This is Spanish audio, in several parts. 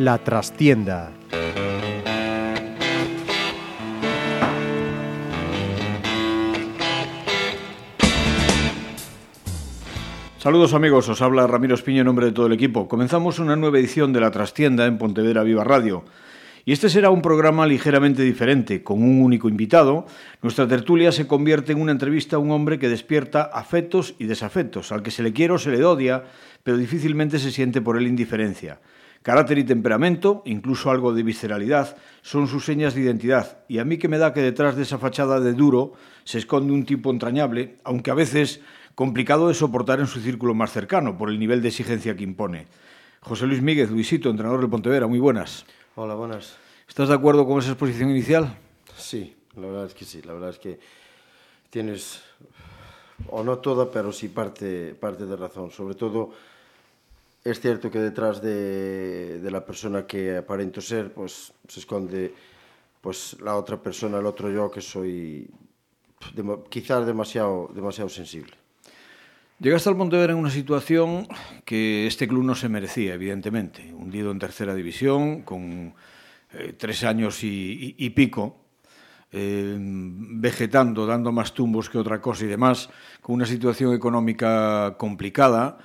La Trastienda. Saludos amigos, os habla Ramiro Espiño en nombre de todo el equipo. Comenzamos una nueva edición de La Trastienda en Pontevedra Viva Radio. Y este será un programa ligeramente diferente, con un único invitado. Nuestra tertulia se convierte en una entrevista a un hombre que despierta afectos y desafectos, al que se le quiere o se le odia, pero difícilmente se siente por él indiferencia. Carácter y temperamento, incluso algo de visceralidad, son sus señas de identidad, y a mí que me da que detrás de esa fachada de duro se esconde un tipo entrañable, aunque a veces complicado de soportar en su círculo más cercano, por el nivel de exigencia que impone. José Luis Míguez, Luisito, entrenador de Pontevedra, muy buenas. Hola, buenas. ¿Estás de acuerdo con esa exposición inicial? Sí, la verdad es que sí. La verdad es que tienes, o no toda, pero sí parte, parte de razón. Sobre todo, es cierto que detrás de, la persona que aparento ser, pues se esconde pues la otra persona, el otro yo, que soy quizás demasiado, demasiado sensible. Llegaste al Pontevedra en una situación que este club no se merecía, evidentemente. Hundido en tercera división, con eh, tres años y, pico, eh, vegetando, dando más tumbos que otra cosa y demás, con una situación económica complicada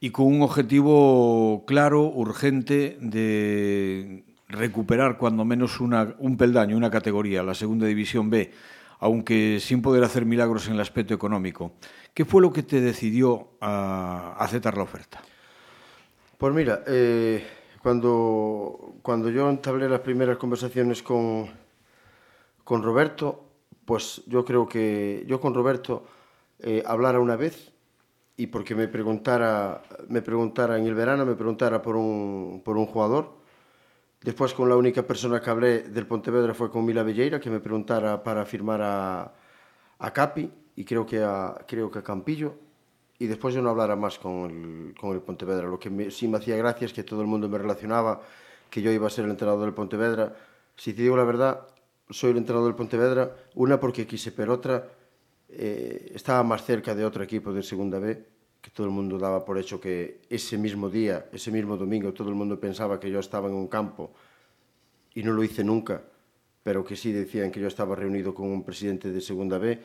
y con un objetivo claro, urgente, de recuperar cuando menos una, un peldaño, una categoría, la segunda división B, aunque sin poder hacer milagros en el aspecto económico. ¿Qué fue lo que te decidió a aceptar la oferta? Pues mira, eh, cuando, cuando yo entablé las primeras conversaciones con, con Roberto, pues yo creo que yo con Roberto eh, hablara una vez y porque me preguntara, me preguntara en el verano, me preguntara por un, por un jugador. Después con la única persona que hablé del Pontevedra fue con Mila Velleira, que me preguntara para firmar a, a Capi y creo que a, creo que Campillo y después yo no hablara más con el, con el Pontevedra. Lo que sí me hacía gracia es que todo el mundo me relacionaba que yo iba a ser el entrenador del Pontevedra. Si te digo la verdad, soy el entrenador del Pontevedra, una porque quise, pero otra eh, estaba máis cerca de outro equipo de segunda B que todo o mundo daba por hecho que ese mismo día, ese mismo domingo, todo o mundo pensaba que yo estaba en un campo e non lo hice nunca, pero que sí decían que yo estaba reunido con un presidente de segunda B,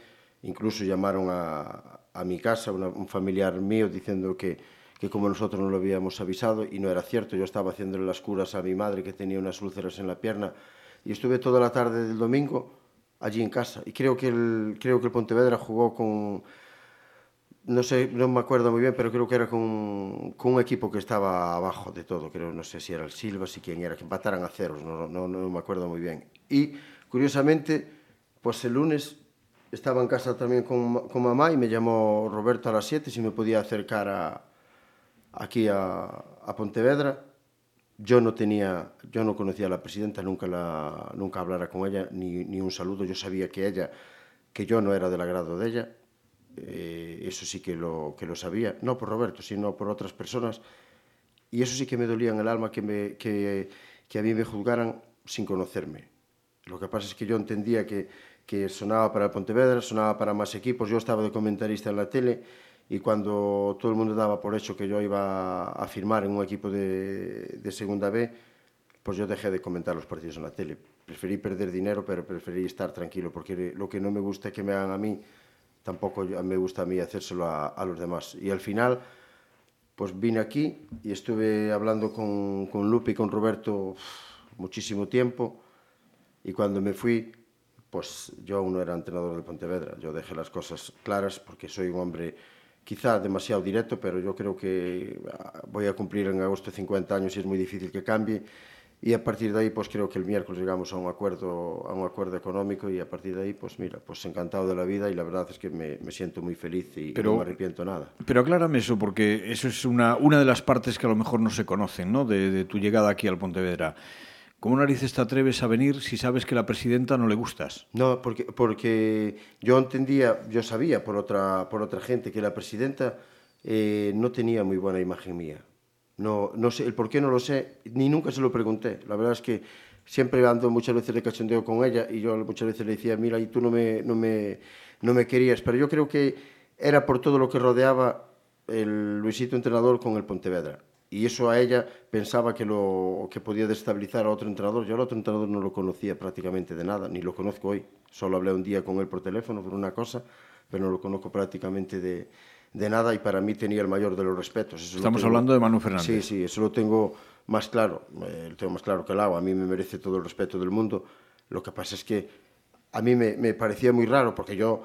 incluso llamaron a, a mi casa, una, un familiar mío, diciendo que, que como nosotros no lo habíamos avisado, y no era cierto, yo estaba haciéndole las curas a mi madre que tenía unas úlceras en la pierna, y estuve toda la tarde del domingo allí en casa. Y creo que el, creo que el Pontevedra jugó con, no sé, no me acuerdo muy bien, pero creo que era con, con un equipo que estaba abajo de todo. Creo, no sé si era el Silva, si quién era, que empataran a ceros, no, no, no me acuerdo muy bien. Y curiosamente, pues el lunes estaba en casa también con, con mamá y me llamó Roberto a las 7 si me podía acercar a, aquí a, a Pontevedra Yo no tenía, yo no conocía a la presidenta, nunca la, nunca hablara con ella, ni, ni un saludo. Yo sabía que ella, que yo no era del agrado de ella. Eh, eso sí que lo, que lo sabía, no por Roberto, sino por otras personas. Y eso sí que me dolía en el alma que, me, que, que a mí me juzgaran sin conocerme. Lo que pasa es que yo entendía que, que sonaba para Pontevedra, sonaba para más equipos. Yo estaba de comentarista en la tele y cuando todo el mundo daba por hecho que yo iba a firmar en un equipo de, de segunda B, pues yo dejé de comentar los partidos en la tele. Preferí perder dinero, pero preferí estar tranquilo, porque lo que no me gusta que me hagan a mí, tampoco me gusta a mí hacérselo a, a los demás. Y al final, pues vine aquí y estuve hablando con, con Lupe y con Roberto muchísimo tiempo, y cuando me fui, pues yo aún no era entrenador del Pontevedra. Yo dejé las cosas claras porque soy un hombre quizá demasiado directo, pero yo creo que ah, voy a cumplir en agosto 50 años y es muy difícil que cambie. Y a partir de ahí, pues creo que el miércoles llegamos a un acuerdo, a un acuerdo económico y a partir de ahí, pues mira, pues encantado de la vida y la verdad es que me, me siento muy feliz y pero, no me arrepiento nada. Pero aclárame eso, porque eso es una, una de las partes que a lo mejor no se conocen, ¿no? De, de tu llegada aquí al Pontevedra. ¿Cómo narices te atreves a venir si sabes que la presidenta no le gustas? No, porque, porque yo entendía, yo sabía por otra, por otra gente que la presidenta eh, no tenía muy buena imagen mía. No, no sé, el por qué no lo sé, ni nunca se lo pregunté. La verdad es que siempre ando muchas veces de cachondeo con ella y yo muchas veces le decía, mira, y tú no me, no me, no me querías. Pero yo creo que era por todo lo que rodeaba el Luisito entrenador con el Pontevedra. Y eso a ella pensaba que, lo, que podía destabilizar a otro entrenador. Yo al otro entrenador no lo conocía prácticamente de nada, ni lo conozco hoy. Solo hablé un día con él por teléfono por una cosa, pero no lo conozco prácticamente de, de nada y para mí tenía el mayor de los respetos. Eso Estamos hablando de Manu Fernández. Sí, sí, eso lo tengo más claro, eh, lo tengo más claro que el agua. A mí me merece todo el respeto del mundo. Lo que pasa es que a mí me, me parecía muy raro porque yo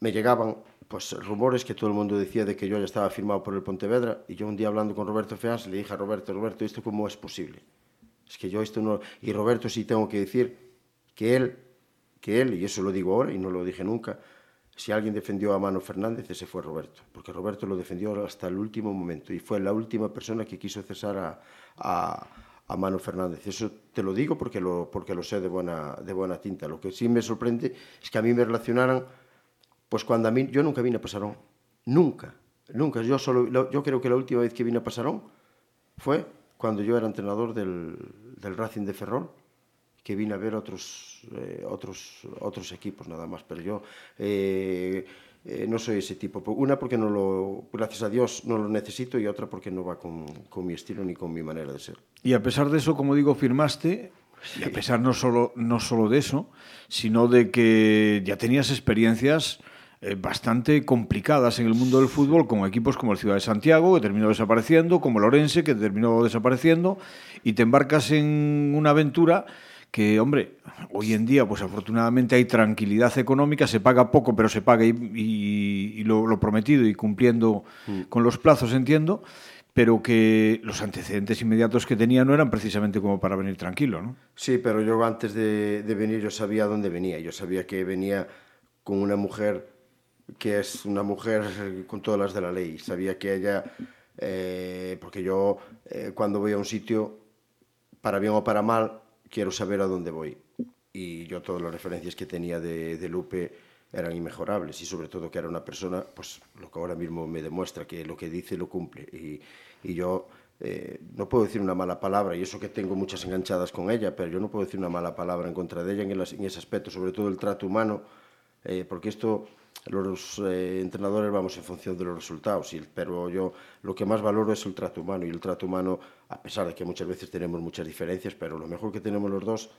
me llegaban pues rumores que todo el mundo decía de que yo ya estaba firmado por el Pontevedra y yo un día hablando con Roberto Feas le dije a Roberto, Roberto, ¿esto cómo es posible? Es que yo esto no... Y Roberto sí tengo que decir que él, que él, y eso lo digo ahora y no lo dije nunca, si alguien defendió a Mano Fernández, ese fue Roberto, porque Roberto lo defendió hasta el último momento y fue la última persona que quiso cesar a, a, a Mano Fernández. Eso te lo digo porque lo, porque lo sé de buena, de buena tinta. Lo que sí me sorprende es que a mí me relacionaran, pues cuando a mí, yo nunca vine a Pasarón, nunca, nunca. Yo, solo, yo creo que la última vez que vine a Pasarón fue cuando yo era entrenador del, del Racing de Ferrol que vine a ver otros, eh, otros, otros equipos nada más, pero yo eh, eh, no soy ese tipo. Una porque no lo, gracias a Dios no lo necesito y otra porque no va con, con mi estilo ni con mi manera de ser. Y a pesar de eso, como digo, firmaste y a pesar no solo, no solo de eso, sino de que ya tenías experiencias bastante complicadas en el mundo del fútbol con equipos como el Ciudad de Santiago, que terminó desapareciendo, como Lorense, que terminó desapareciendo, y te embarcas en una aventura que, hombre, hoy en día, pues afortunadamente hay tranquilidad económica, se paga poco, pero se paga y, y, y lo, lo, prometido y cumpliendo mm. con los plazos, entiendo, pero que los antecedentes inmediatos que tenía no eran precisamente como para venir tranquilo, ¿no? Sí, pero yo antes de, de venir yo sabía dónde venía, yo sabía que venía con una mujer que es una mujer con todas las de la ley, sabía que ella, eh, porque yo eh, cuando voy a un sitio, para bien o para mal, quiero saber a dónde voy. Y yo todas las referencias que tenía de, de Lupe eran inmejorables y sobre todo que era una persona, pues lo que ahora mismo me demuestra, que lo que dice lo cumple. Y, y yo eh, no puedo decir una mala palabra, y eso que tengo muchas enganchadas con ella, pero yo no puedo decir una mala palabra en contra de ella en, el, en ese aspecto, sobre todo el trato humano, eh, porque esto los eh, entrenadores vamos en función de los resultados, pero yo lo que más valoro es el trato humano, y el trato humano, a pesar de que muchas veces tenemos muchas diferencias, pero lo mejor que tenemos los dos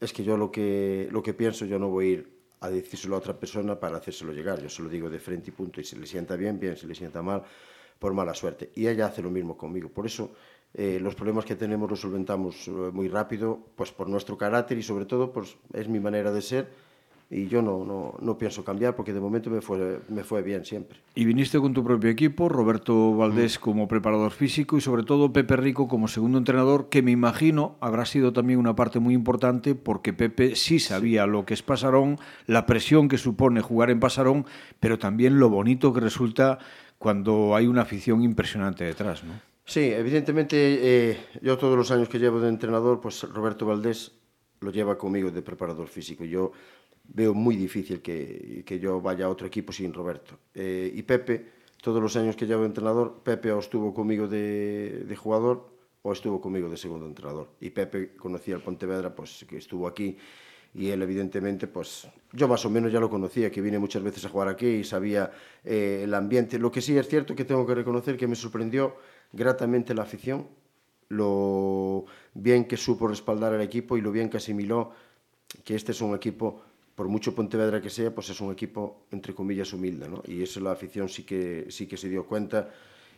es que yo lo que, lo que pienso, yo no voy a ir a decírselo a otra persona para hacérselo llegar, yo se lo digo de frente y punto, y si le sienta bien, bien, si le sienta mal, por mala suerte. Y ella hace lo mismo conmigo, por eso eh, los problemas que tenemos los solventamos eh, muy rápido, pues por nuestro carácter y sobre todo pues es mi manera de ser, y yo no, no, no, pienso cambiar porque de momento me fue, me fue bien siempre. Y viniste con tu propio equipo, Roberto Valdés mm. como preparador físico y sobre todo Pepe Rico como segundo entrenador, que me imagino habrá sido también una parte muy importante porque Pepe sí sabía sí. lo que es Pasarón, la presión que supone jugar en Pasarón, pero también lo bonito que resulta cuando hay una afición impresionante detrás, ¿no? Sí, evidentemente eh, yo todos los años que llevo de entrenador, pues Roberto Valdés lo lleva conmigo de preparador físico. Yo veo muy difícil que, que yo vaya a otro equipo sin Roberto. Eh, y Pepe, todos los años que llevo entrenador, Pepe o estuvo conmigo de, de jugador o estuvo conmigo de segundo entrenador. Y Pepe conocía al Pontevedra, pues que estuvo aquí y él evidentemente, pues yo más o menos ya lo conocía, que vine muchas veces a jugar aquí y sabía eh, el ambiente. Lo que sí es cierto que tengo que reconocer que me sorprendió gratamente la afición, lo bien que supo respaldar al equipo y lo bien que asimiló que este es un equipo por mucho Pontevedra que sea, pues es un equipo, entre comillas, humilde, ¿no? Y eso la afición sí que, sí que se dio cuenta.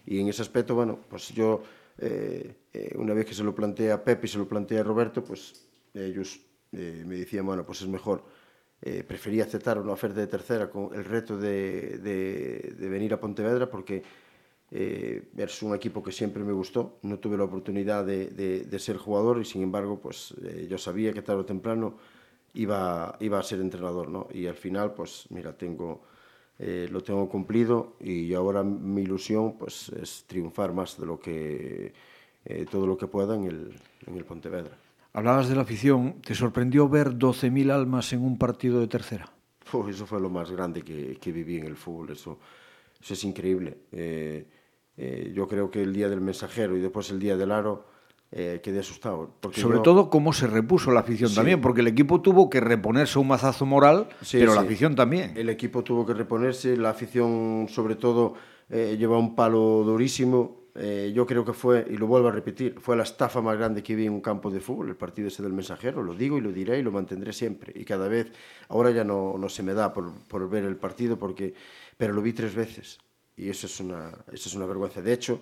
Y en ese aspecto, bueno, pues yo, eh, eh, una vez que se lo plantea a Pepe y se lo plantea a Roberto, pues ellos eh, me decían, bueno, pues es mejor, prefería aceptar una oferta de tercera con el reto de, de, de venir a Pontevedra porque es un equipo que siempre me gustó, no tuve la oportunidad de, de, ser jugador y sin embargo, pues yo sabía que tarde o temprano iba, iba a ser entrenador, ¿no? Y al final, pues mira, tengo, eh, lo tengo cumplido y ahora mi ilusión pues es triunfar más de lo que, eh, todo lo que pueda en el, en el Pontevedra. Hablabas de la afición, ¿te sorprendió ver 12.000 almas en un partido de tercera? Uf, eso fue lo más grande que, que viví en el fútbol, eso, eso es increíble. Eh, eh, yo creo que el día del mensajero y después el día del aro, eh, quedé asustado. Porque Sobre yo... todo cómo se repuso la afición sí. también, porque el equipo tuvo que reponerse un mazazo moral, sí, pero sí. la afición también. El equipo tuvo que reponerse, la afición sobre todo eh, lleva un palo durísimo, eh, yo creo que fue, y lo vuelvo a repetir, fue la estafa más grande que vi en un campo de fútbol, el partido ese del mensajero, lo digo y lo diré y lo mantendré siempre. Y cada vez, ahora ya no, no se me da por, por ver el partido, porque, pero lo vi tres veces. Y eso es una, eso es una vergüenza. De hecho,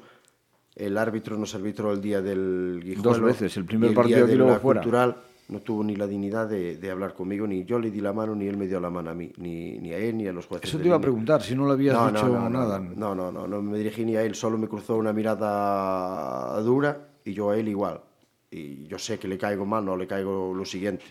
el árbitro nos arbitró el día del Guijuelo. Dos veces, el primer partido aquí luego fuera. Cultural, no tuvo ni la dignidad de, de, hablar conmigo, ni yo le di la mano, ni él me dio la mano a mí, ni, ni a él, ni a los jueces. Eso te iba a preguntar, si no le habías no, dicho no, no, nada. No, no, no, no me dirigí ni a él, solo me cruzó una mirada dura y yo a él igual. Y yo sé que le caigo mal, no le caigo lo siguiente,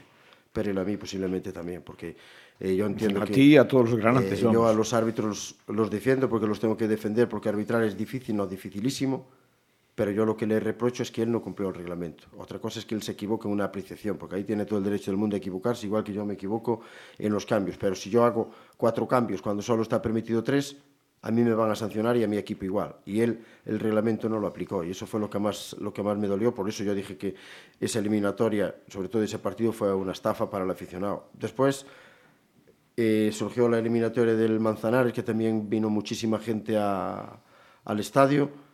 pero él a mí posiblemente también, porque eh, yo entiendo a que... A ti y a todos los grandes. Eh, yo a los árbitros los, los defiendo porque los tengo que defender, porque arbitrar es difícil, no dificilísimo pero yo lo que le reprocho es que él no cumplió el reglamento. Otra cosa es que él se equivoque en una apreciación, porque ahí tiene todo el derecho del mundo a equivocarse, igual que yo me equivoco en los cambios. Pero si yo hago cuatro cambios cuando solo está permitido tres, a mí me van a sancionar y a mi equipo igual. Y él el reglamento no lo aplicó y eso fue lo que más, lo que más me dolió. Por eso yo dije que esa eliminatoria, sobre todo ese partido, fue una estafa para el aficionado. Después eh, surgió la eliminatoria del Manzanares, que también vino muchísima gente al estadio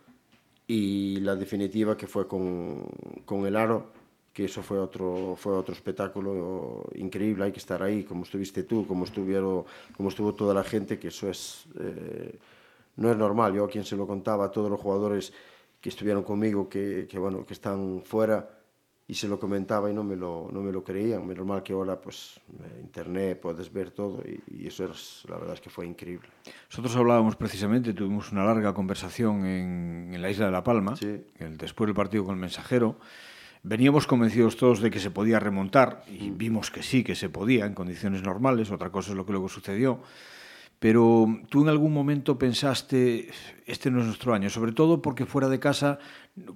y la definitiva que fue con, con el aro, que eso fue otro, fue otro espectáculo increíble, hay que estar ahí, como estuviste tú, como, estuvieron, como estuvo toda la gente, que eso es, eh, no es normal. Yo a quien se lo contaba, a todos los jugadores que estuvieron conmigo, que, que, bueno, que están fuera, y se lo comentaba y no me lo, no me lo creían. Menos mal que ahora, pues, internet, puedes ver todo y, y, eso es, la verdad es que fue increíble. Nosotros hablábamos precisamente, tuvimos una larga conversación en, en la isla de La Palma, sí. el, después del partido con el mensajero. Veníamos convencidos todos de que se podía remontar y vimos que sí, que se podía en condiciones normales. Otra cosa es lo que luego sucedió pero tú en algún momento pensaste, este no es nuestro año, sobre todo porque fuera de casa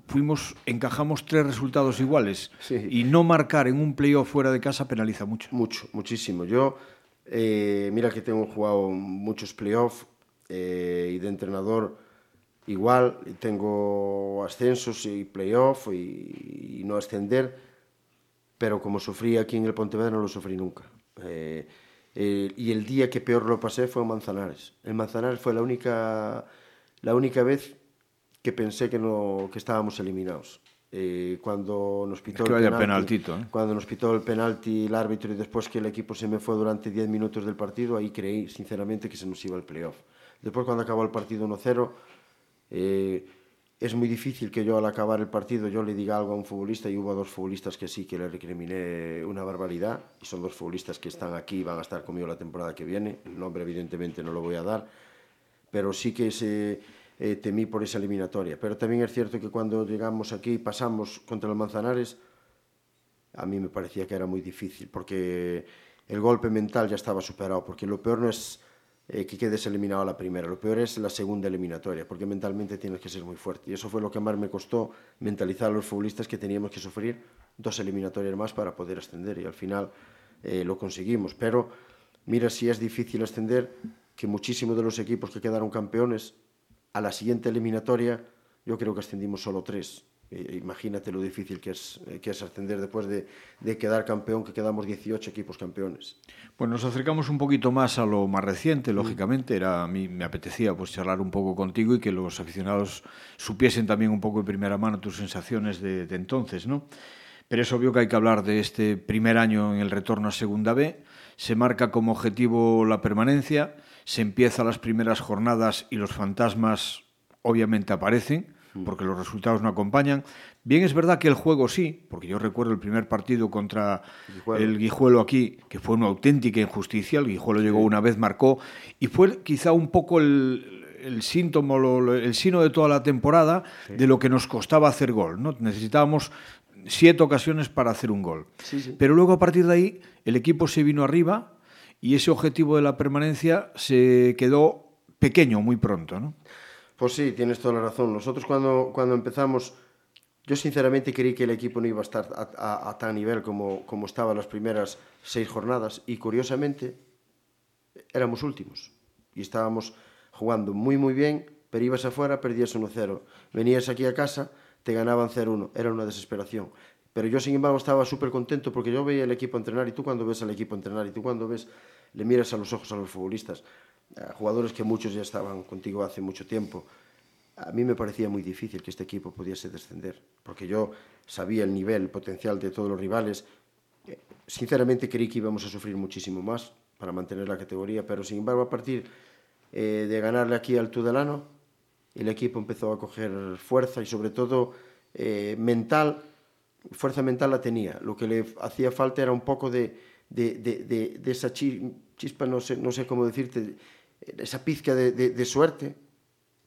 fuimos, encajamos tres resultados iguales sí. y no marcar en un playoff fuera de casa penaliza mucho. Mucho, muchísimo. Yo, eh, mira que tengo jugado muchos playoffs eh, y de entrenador igual, tengo ascensos y playoff y, y, no ascender, pero como sufrí aquí en el Pontevedra no lo sufrí nunca. Eh, Eh, y el día que peor lo pasé fue en Manzanares. En Manzanares fue la única, la única vez que pensé que, no, que estábamos eliminados. Eh, cuando nos pitó es que el penalti, penaltito, ¿eh? cuando nos pitó el penalti el árbitro y después que el equipo se me fue durante 10 minutos del partido, ahí creí sinceramente que se nos iba el playoff. Después cuando acabó el partido 1-0, eh, es muy difícil que yo al acabar el partido yo le diga algo a un futbolista y hubo dos futbolistas que sí que le recriminé una barbaridad y son dos futbolistas que están aquí y van a estar conmigo la temporada que viene. El nombre evidentemente no lo voy a dar pero sí que eh, temí por esa eliminatoria. Pero también es cierto que cuando llegamos aquí y pasamos contra el Manzanares a mí me parecía que era muy difícil porque el golpe mental ya estaba superado porque lo peor no es eh, que quedes eliminado a la primera. Lo peor es la segunda eliminatoria, porque mentalmente tienes que ser muy fuerte. Y eso fue lo que más me costó mentalizar a los futbolistas que teníamos que sufrir dos eliminatorias más para poder ascender. Y al final eh, lo conseguimos. Pero mira si es difícil ascender, que muchísimos de los equipos que quedaron campeones, a la siguiente eliminatoria, yo creo que ascendimos solo tres. Eh, imagínate lo difícil que es, eh, que es ascender después de, de, quedar campeón, que quedamos 18 equipos campeones. Pues nos acercamos un poquito más a lo más reciente, lógicamente. Era, a mí me apetecía pues, charlar un poco contigo y que los aficionados supiesen también un poco de primera mano tus sensaciones de, de entonces, ¿no? Pero es obvio que hay que hablar de este primer año en el retorno a Segunda B. Se marca como objetivo la permanencia, se empiezan las primeras jornadas y los fantasmas obviamente aparecen porque los resultados no acompañan. Bien es verdad que el juego sí, porque yo recuerdo el primer partido contra Guijuelo. el Guijuelo aquí, que fue una auténtica injusticia, el Guijuelo llegó una vez, marcó, y fue quizá un poco el, el síntoma, el sino de toda la temporada sí. de lo que nos costaba hacer gol. ¿no? Necesitábamos siete ocasiones para hacer un gol. Sí, sí. Pero luego a partir de ahí el equipo se vino arriba y ese objetivo de la permanencia se quedó pequeño muy pronto, ¿no? Pues sí, tienes toda la razón. Nosotros cuando, cuando empezamos, yo sinceramente creí que el equipo no iba a estar a, a, a tan nivel como, como estaba las primeras seis jornadas y curiosamente éramos últimos y estábamos jugando muy muy bien, pero ibas afuera, perdías 1-0. Venías aquí a casa, te ganaban 0-1. Era una desesperación. Pero yo, sin embargo, estaba súper contento porque yo veía el equipo entrenar y tú cuando ves al equipo entrenar y tú cuando ves, le miras a los ojos a los futbolistas, a jugadores que muchos ya estaban contigo hace mucho tiempo, a mí me parecía muy difícil que este equipo pudiese descender, porque yo sabía el nivel potencial de todos los rivales. Sinceramente creí que íbamos a sufrir muchísimo más para mantener la categoría, pero sin embargo a partir eh, de ganarle aquí al Tudelano, el equipo empezó a coger fuerza y sobre todo eh, mental, fuerza mental la tenía. Lo que le hacía falta era un poco de, de, de, de esa chispa, no sé, no sé cómo decirte, esa pizca de, suerte,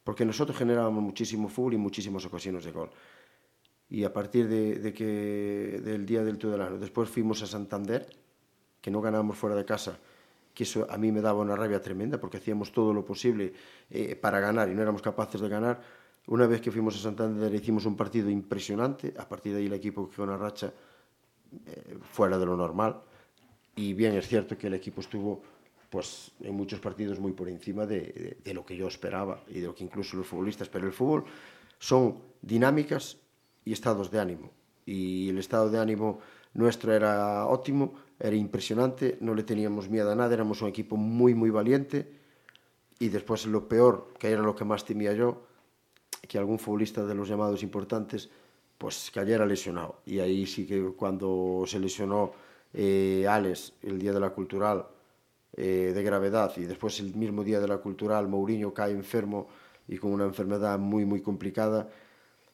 porque nosotros generábamos muchísimo fútbol y muchísimas ocasiones de gol. Y a partir de, que del día del Tudelano, después fuimos a Santander, que no ganábamos fuera de casa, que eso a mí me daba una rabia tremenda porque hacíamos todo lo posible eh, para ganar y no éramos capaces de ganar. Una vez que fuimos a Santander hicimos un partido impresionante, a partir de ahí el equipo quedó una racha eh, fuera de lo normal. Y bien es cierto que el equipo estuvo pues en muchos partidos muy por encima de, lo que yo esperaba y de lo que incluso los futbolistas, pero el fútbol son dinámicas y estados de ánimo. Y el estado de ánimo nuestro era óptimo, era impresionante, no le teníamos miedo a nada, éramos un equipo muy muy valiente. Y después lo peor, que era lo que más temía yo, que algún futbolista de los llamados importantes pues cayera lesionado y ahí sí que cuando se lesionó eh, Alex el día de la cultural eh, de gravedad y después el mismo día de la cultural Mourinho cae enfermo y con una enfermedad muy muy complicada,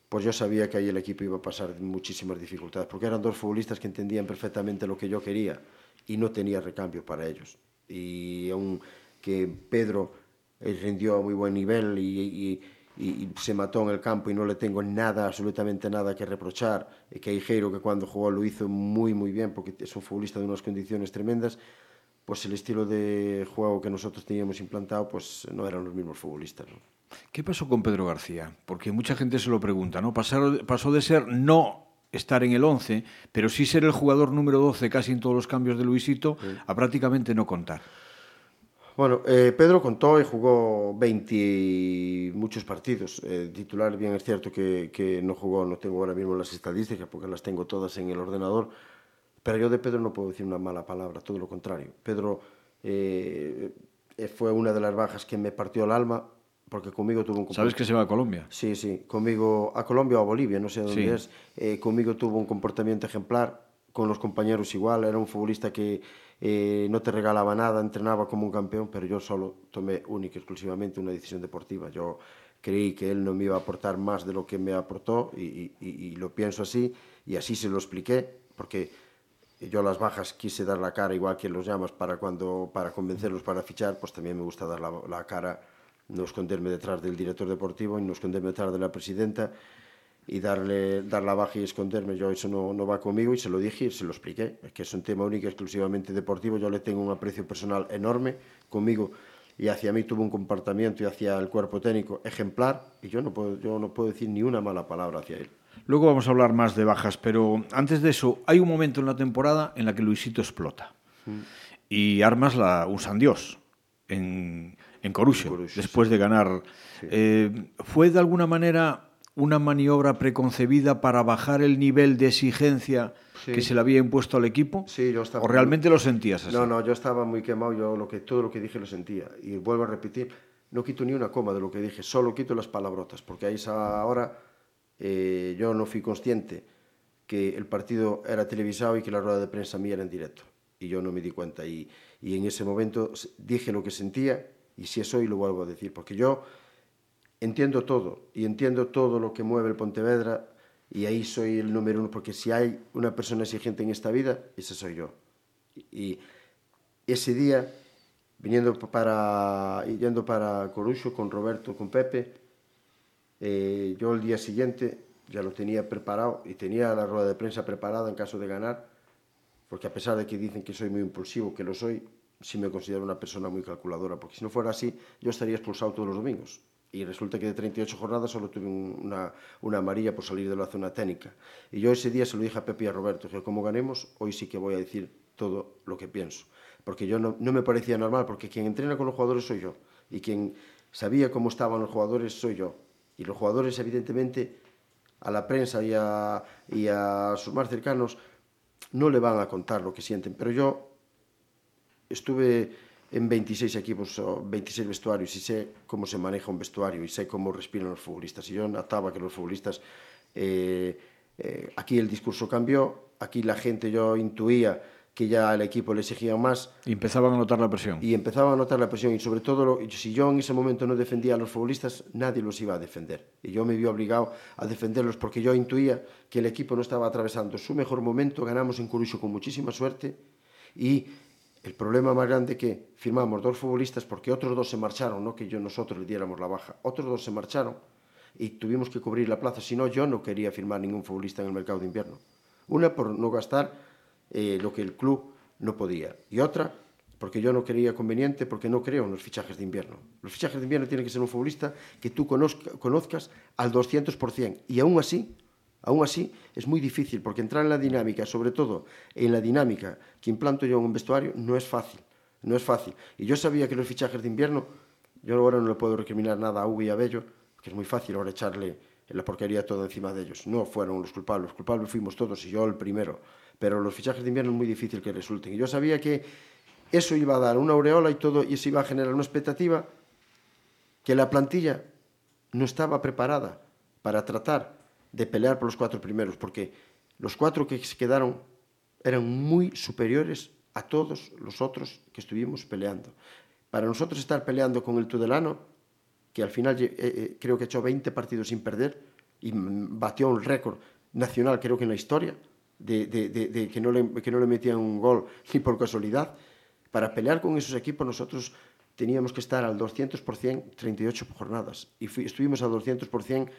pues yo sabía que ahí el equipo iba a pasar muchísimas dificultades, porque eran dos futbolistas que entendían perfectamente lo que yo quería y no tenía recambio para ellos. Y aun que Pedro eh, rindió a muy buen nivel y, y, y, se mató en el campo y no le tengo nada, absolutamente nada que reprochar, y que Ijeiro que cuando jugó lo hizo muy muy bien porque es un futbolista de unas condiciones tremendas, pues el estilo de juego que nosotros teníamos implantado, pues no eran los mismos futbolistas. ¿no? ¿Qué pasó con Pedro García? Porque mucha gente se lo pregunta, ¿no? Pasar, pasó de ser no estar en el 11, pero sí ser el jugador número 12 casi en todos los cambios de Luisito, sí. a prácticamente no contar. Bueno, eh, Pedro contó y jugó 20 muchos partidos. Eh, titular, bien es cierto que, que no jugó, no tengo ahora mismo las estadísticas porque las tengo todas en el ordenador, Pero yo de Pedro no puedo decir una mala palabra, todo lo contrario. Pedro eh, fue una de las bajas que me partió el alma, porque conmigo tuvo un ¿Sabes que se va a Colombia? Sí, sí, conmigo a Colombia o a Bolivia, no sé dónde sí. es. Eh, conmigo tuvo un comportamiento ejemplar, con los compañeros igual, era un futbolista que eh, no te regalaba nada, entrenaba como un campeón, pero yo solo tomé única y exclusivamente una decisión deportiva. Yo creí que él no me iba a aportar más de lo que me aportó y, y, y lo pienso así y así se lo expliqué, porque yo las bajas quise dar la cara igual que los llamas para cuando para convencerlos para fichar pues también me gusta dar la, la cara no esconderme detrás del director deportivo y no esconderme detrás de la presidenta y darle dar la baja y esconderme yo eso no, no va conmigo y se lo dije y se lo expliqué es que es un tema único exclusivamente deportivo yo le tengo un aprecio personal enorme conmigo y hacia mí tuvo un comportamiento y hacia el cuerpo técnico ejemplar y yo no puedo, yo no puedo decir ni una mala palabra hacia él Luego vamos a hablar más de bajas, pero antes de eso, hay un momento en la temporada en la que Luisito explota. Mm. Y armas la usan Dios en, en Coruche, después de ganar. Sí. Eh, ¿Fue de alguna manera una maniobra preconcebida para bajar el nivel de exigencia sí. que se le había impuesto al equipo? Sí, yo estaba. ¿O realmente muy... lo sentías así? No, no, yo estaba muy quemado, yo lo que, todo lo que dije lo sentía. Y vuelvo a repetir, no quito ni una coma de lo que dije, solo quito las palabrotas, porque ahí ahora eh, yo no fui consciente que el partido era televisado y que la rueda de prensa mía era en directo. Y yo no me di cuenta. Y, y en ese momento dije lo que sentía y si es hoy lo vuelvo a decir. Porque yo entiendo todo y entiendo todo lo que mueve el Pontevedra y ahí soy el número uno. Porque si hay una persona exigente en esta vida, ese soy yo. Y ese día, viniendo para, yendo para Corucho con Roberto, con Pepe, Eh, yo el día siguiente ya lo tenía preparado y tenía la rueda de prensa preparada en caso de ganar, porque a pesar de que dicen que soy muy impulsivo, que lo soy, sí me considero una persona muy calculadora, porque si no fuera así, yo estaría expulsado todos los domingos. Y resulta que de 38 jornadas solo tuve una, una amarilla por salir de la zona técnica. Y yo ese día se lo dije a Pepe y a Roberto, que como ganemos, hoy sí que voy a decir todo lo que pienso. Porque yo no, no me parecía normal, porque quien entrena con los jugadores soy yo. Y quien sabía cómo estaban los jugadores soy yo Y los jugadores, evidentemente, a la prensa y a, y a sus más cercanos no le van a contar lo que sienten. Pero yo estuve en 26 equipos o 26 vestuarios y sé cómo se maneja un vestuario y sé cómo respiran los futbolistas. Y yo notaba que los futbolistas, eh, eh, aquí el discurso cambió, aquí la gente yo intuía que ya el equipo le exigía más. Y empezaban a notar la presión. Y empezaban a notar la presión. Y sobre todo, si yo en ese momento no defendía a los futbolistas, nadie los iba a defender. Y yo me vi obligado a defenderlos porque yo intuía que el equipo no estaba atravesando su mejor momento. Ganamos en Corucho con muchísima suerte. Y el problema más grande que firmamos dos futbolistas porque otros dos se marcharon, no que yo nosotros le diéramos la baja. Otros dos se marcharon y tuvimos que cubrir la plaza. Si no, yo no quería firmar ningún futbolista en el mercado de invierno. Una, por no gastar eh, lo que el club no podía. Y otra, porque yo no quería conveniente, porque no creo en los fichajes de invierno. Los fichajes de invierno tienen que ser un futbolista que tú conozca, conozcas al 200%. Y aún así, aún así, es muy difícil, porque entrar en la dinámica, sobre todo en la dinámica que implanto yo en un vestuario, no es fácil. No es fácil. Y yo sabía que los fichajes de invierno, yo ahora no le puedo recriminar nada a Hugo y a Bello, que es muy fácil ahora echarle la porquería todo encima de ellos. No fueron los culpables, los culpables fuimos todos y yo el primero pero los fichajes de invierno es muy difícil que resulten. Y yo sabía que eso iba a dar una aureola y todo, y eso iba a generar una expectativa que la plantilla no estaba preparada para tratar de pelear por los cuatro primeros, porque los cuatro que se quedaron eran muy superiores a todos los otros que estuvimos peleando. Para nosotros estar peleando con el Tudelano, que al final eh, eh, creo que hecho 20 partidos sin perder y batió un récord nacional, creo que en la historia, de, que, no le, que no le metían un gol ni por casualidad. Para pelear con esos equipos nosotros teníamos que estar al 200% 38 jornadas y estuvimos al 200%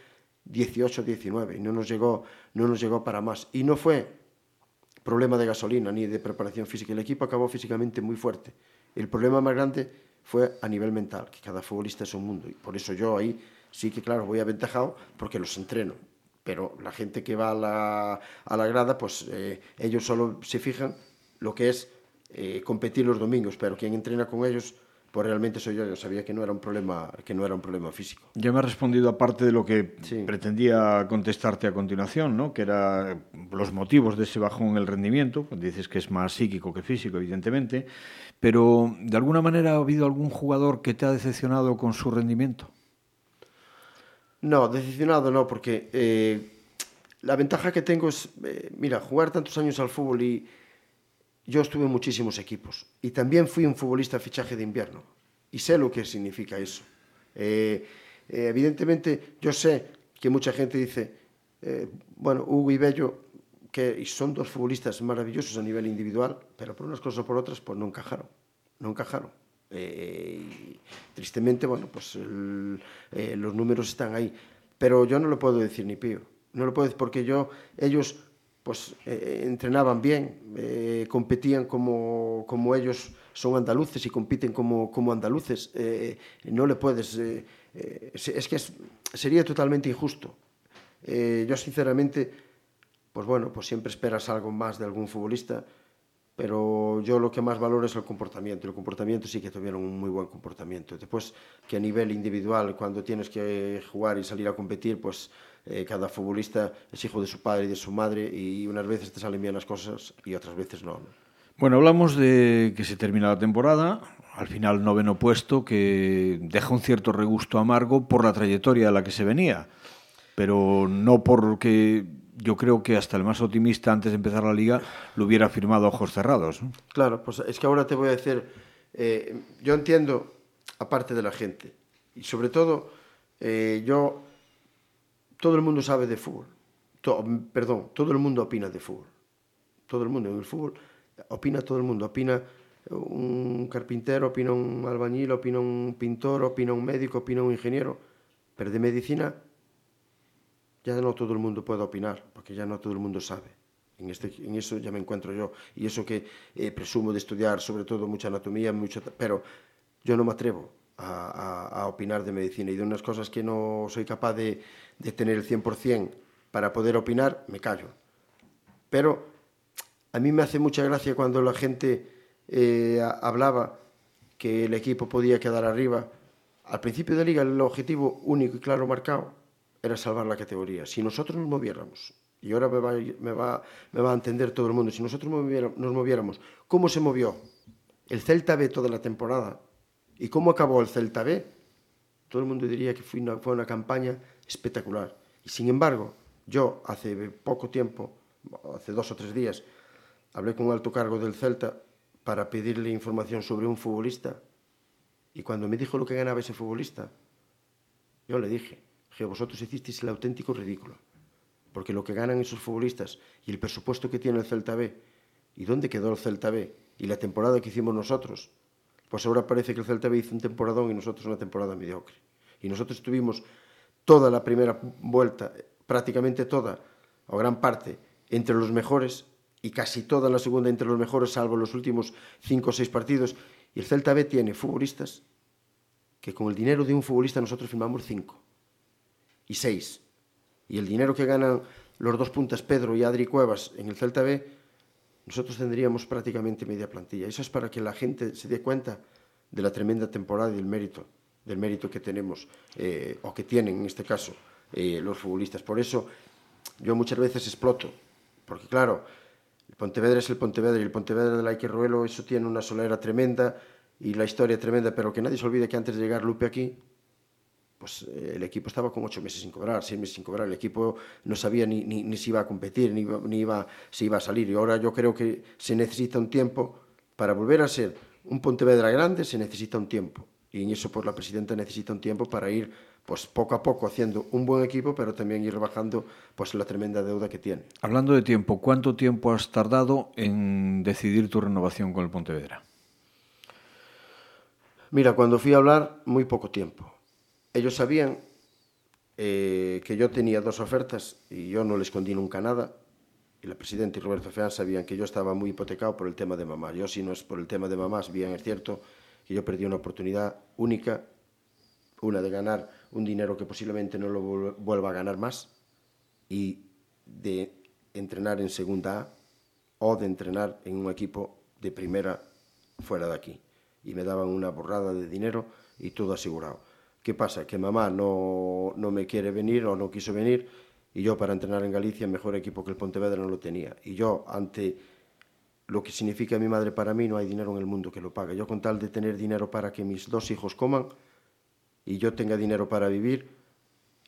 18-19 y no nos, llegó, no nos llegó para más. Y no fue problema de gasolina ni de preparación física. El equipo acabó físicamente muy fuerte. El problema más grande fue a nivel mental, que cada futbolista es un mundo. Y por eso yo ahí sí que, claro, voy aventajado porque los entreno pero la gente que va a la, a la grada, pues eh, ellos solo se fijan lo que es eh, competir los domingos, pero quien entrena con ellos pues realmente soy yo, yo sabía que no era un problema, que no era un problema físico. Ya me ha respondido aparte de lo que sí. pretendía contestarte a continuación, ¿no? que era los motivos de ese bajón en el rendimiento, dices que es más psíquico que físico, evidentemente, pero ¿de alguna manera ha habido algún jugador que te ha decepcionado con su rendimiento? No, decepcionado no, porque eh, la ventaja que tengo es, eh, mira, jugar tantos años al fútbol y yo estuve en muchísimos equipos y también fui un futbolista fichaje de invierno y sé lo que significa eso. Eh, eh, evidentemente, yo sé que mucha gente dice, eh, bueno, Hugo y Bello, que son dos futbolistas maravillosos a nivel individual, pero por unas cosas o por otras, pues no encajaron, no encajaron. Eh, tristemente, bueno, pues el, eh, los números están ahí. Pero yo no lo puedo decir ni pío. No lo puedo decir porque yo, ellos pues, eh, eh, entrenaban bien, eh, competían como, como ellos son andaluces y compiten como, como andaluces. Eh, no le puedes... Eh, eh, es que es, sería totalmente injusto. Eh, yo, sinceramente, pues bueno, pues siempre esperas algo más de algún futbolista. Pero yo lo que más valoro es el comportamiento. El comportamiento sí que tuvieron un muy buen comportamiento. Después, que a nivel individual, cuando tienes que jugar y salir a competir, pues eh, cada futbolista es hijo de su padre y de su madre y unas veces te salen bien las cosas y otras veces no. ¿no? Bueno, hablamos de que se termina la temporada, al final noveno puesto, que deja un cierto regusto amargo por la trayectoria a la que se venía, pero no porque yo creo que hasta el más optimista antes de empezar la liga lo hubiera firmado a ojos cerrados. Claro, pues es que ahora te voy a decir, eh, yo entiendo aparte de la gente y sobre todo eh, yo, todo el mundo sabe de fútbol, perdón, todo el mundo opina de fútbol, todo el mundo en el fútbol opina todo el mundo, opina un carpintero, opina un albañil, opina un pintor, opina un médico, opina un ingeniero, pero de medicina ya no todo el mundo puede opinar, porque ya no todo el mundo sabe. En, este, en eso ya me encuentro yo. Y eso que eh, presumo de estudiar, sobre todo mucha anatomía, mucho, pero yo no me atrevo a, opinar de medicina. Y de unas cosas que no soy capaz de, tener el 100% para poder opinar, me callo. Pero a mí me hace mucha gracia cuando la gente eh, hablaba que el equipo podía quedar arriba. Al principio de liga el objetivo único y claro marcado era salvar la categoría. Si nosotros nos moviéramos, y ahora me va, a entender todo el mundo, si nosotros nos moviéramos, ¿cómo se movió el Celta B toda la temporada. ¿Y cómo acabó el Celta B? Todo el mundo diría que fue una, fue una campaña espectacular. Y sin embargo, yo hace poco tiempo, hace dos o tres días, hablé con un alto cargo del Celta para pedirle información sobre un futbolista. Y cuando me dijo lo que ganaba ese futbolista, yo le dije, que vosotros hicisteis el auténtico ridículo. Porque lo que ganan esos futbolistas y el presupuesto que tiene el Celta B, y dónde quedó el Celta B, y la temporada que hicimos nosotros, pues ahora parece que el Celta B hizo un temporadón y nosotros una temporada mediocre. Y nosotros tuvimos toda la primera vuelta, prácticamente toda, o gran parte, entre los mejores y casi toda la segunda entre los mejores, salvo los últimos cinco o seis partidos. Y el Celta B tiene futbolistas que con el dinero de un futbolista nosotros firmamos cinco y seis. Y el dinero que ganan los dos puntas Pedro y Adri Cuevas en el Celta B, nosotros tendríamos prácticamente media plantilla. Eso es para que la gente se dé cuenta de la tremenda temporada y del mérito, del mérito que tenemos, eh, o que tienen en este caso, eh, los futbolistas. Por eso yo muchas veces exploto, porque claro, el Pontevedra es el Pontevedra y el Pontevedra de Laique Ruelo, eso tiene una solera tremenda y la historia tremenda, pero que nadie se olvide que antes de llegar Lupe aquí, pues eh, el equipo estaba con ocho meses sin cobrar, seis meses sin cobrar, el equipo no sabía ni, ni, ni si iba a competir, ni, ni iba, si iba a salir, y ahora yo creo que se necesita un tiempo para volver a ser un Pontevedra grande, se necesita un tiempo, y en eso pues la presidenta necesita un tiempo para ir pues poco a poco haciendo un buen equipo, pero también ir rebajando pues la tremenda deuda que tiene. Hablando de tiempo, ¿cuánto tiempo has tardado en decidir tu renovación con el Pontevedra? Mira, cuando fui a hablar, muy poco tiempo. Ellos sabían eh, que yo tenía dos ofertas y yo no les escondí nunca nada. Y la presidenta y Roberto Feán sabían que yo estaba muy hipotecado por el tema de mamá. Yo, si no es por el tema de mamás, bien es cierto que yo perdí una oportunidad única, una de ganar un dinero que posiblemente no lo vuelva a ganar más y de entrenar en segunda A o de entrenar en un equipo de primera fuera de aquí. Y me daban una borrada de dinero y todo asegurado. ¿Qué pasa? Que mamá no, no me quiere venir o no quiso venir y yo para entrenar en Galicia, mejor equipo que el Pontevedra no lo tenía. Y yo, ante lo que significa mi madre para mí, no hay dinero en el mundo que lo pague. Yo con tal de tener dinero para que mis dos hijos coman y yo tenga dinero para vivir,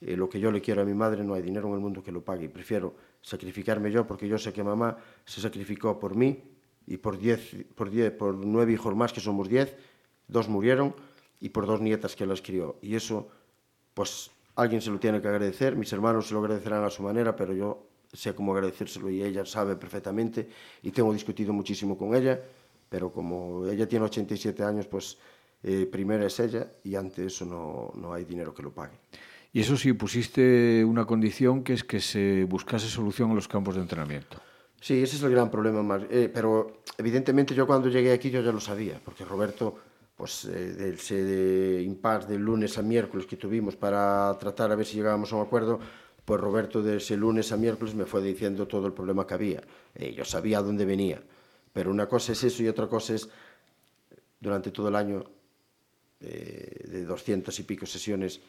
eh, lo que yo le quiero a mi madre, no hay dinero en el mundo que lo pague. Y prefiero sacrificarme yo porque yo sé que mamá se sacrificó por mí y por, diez, por, diez, por nueve hijos más, que somos diez, dos murieron y por dos nietas que las crió. Y eso, pues alguien se lo tiene que agradecer, mis hermanos se lo agradecerán a su manera, pero yo sé cómo agradecérselo y ella sabe perfectamente y tengo discutido muchísimo con ella, pero como ella tiene 87 años, pues eh, primero es ella y ante eso no, no hay dinero que lo pague. Y eso sí, pusiste una condición que es que se buscase solución en los campos de entrenamiento. Sí, ese es el gran problema, más. Eh, pero evidentemente yo cuando llegué aquí yo ya lo sabía, porque Roberto, pues eh, ese impasse del lunes a miércoles que tuvimos para tratar a ver si llegábamos a un acuerdo, pues Roberto de ese lunes a miércoles me fue diciendo todo el problema que había. Eh, yo sabía dónde venía. Pero una cosa es eso y otra cosa es, durante todo el año, eh, de 200 y pico sesiones,